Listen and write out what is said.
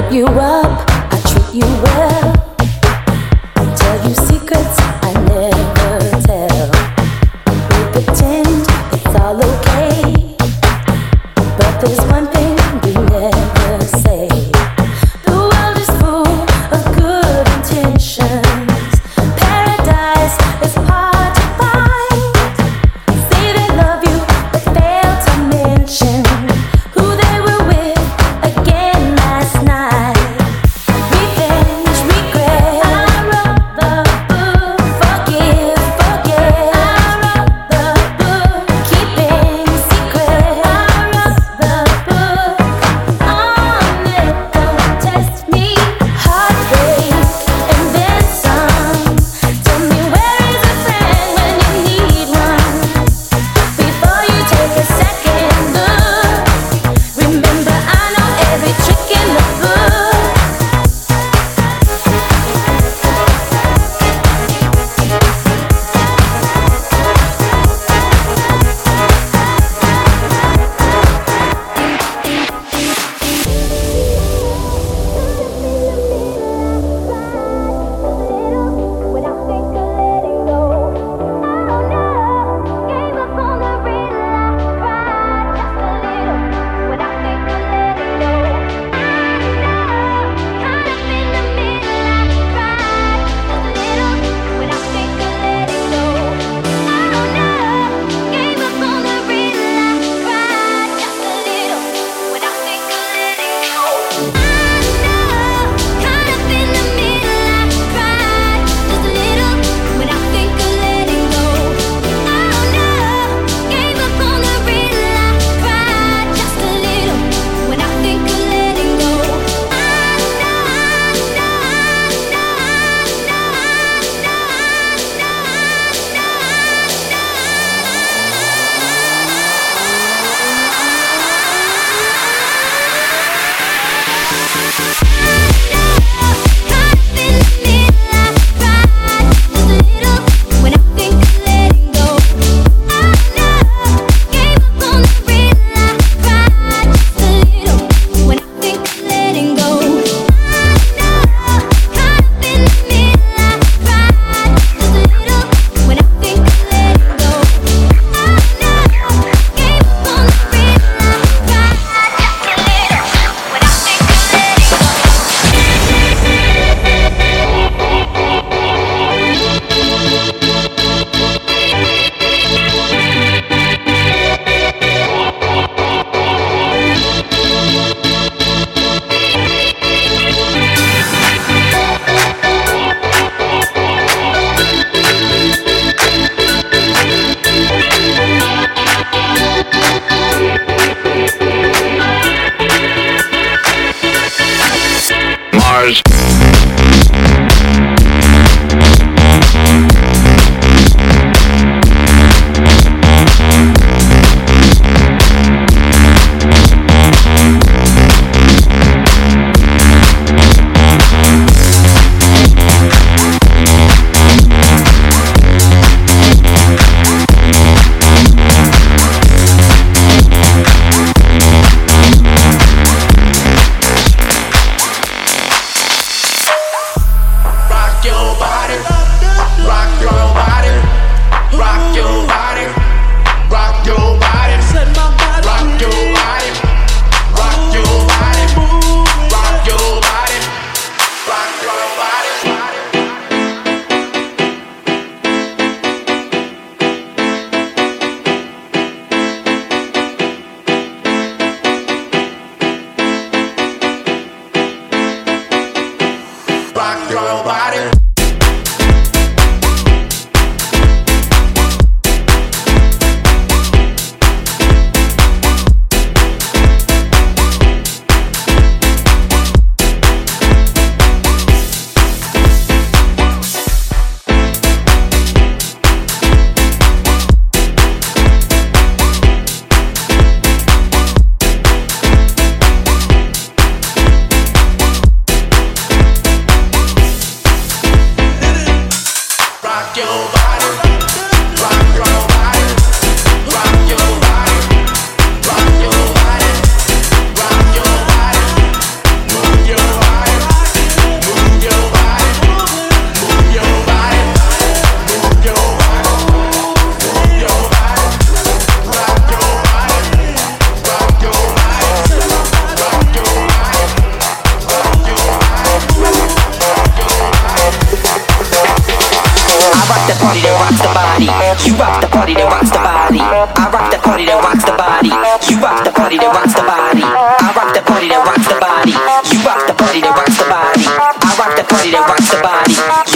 put you up, I treat you well, I tell you secrets rock the party that rocks the body. I rock the party that rocks the body. You rock the party that rocks the body. I rock the party that rocks the body. You rock the party that rocks the body. I rock the party that rocks the body.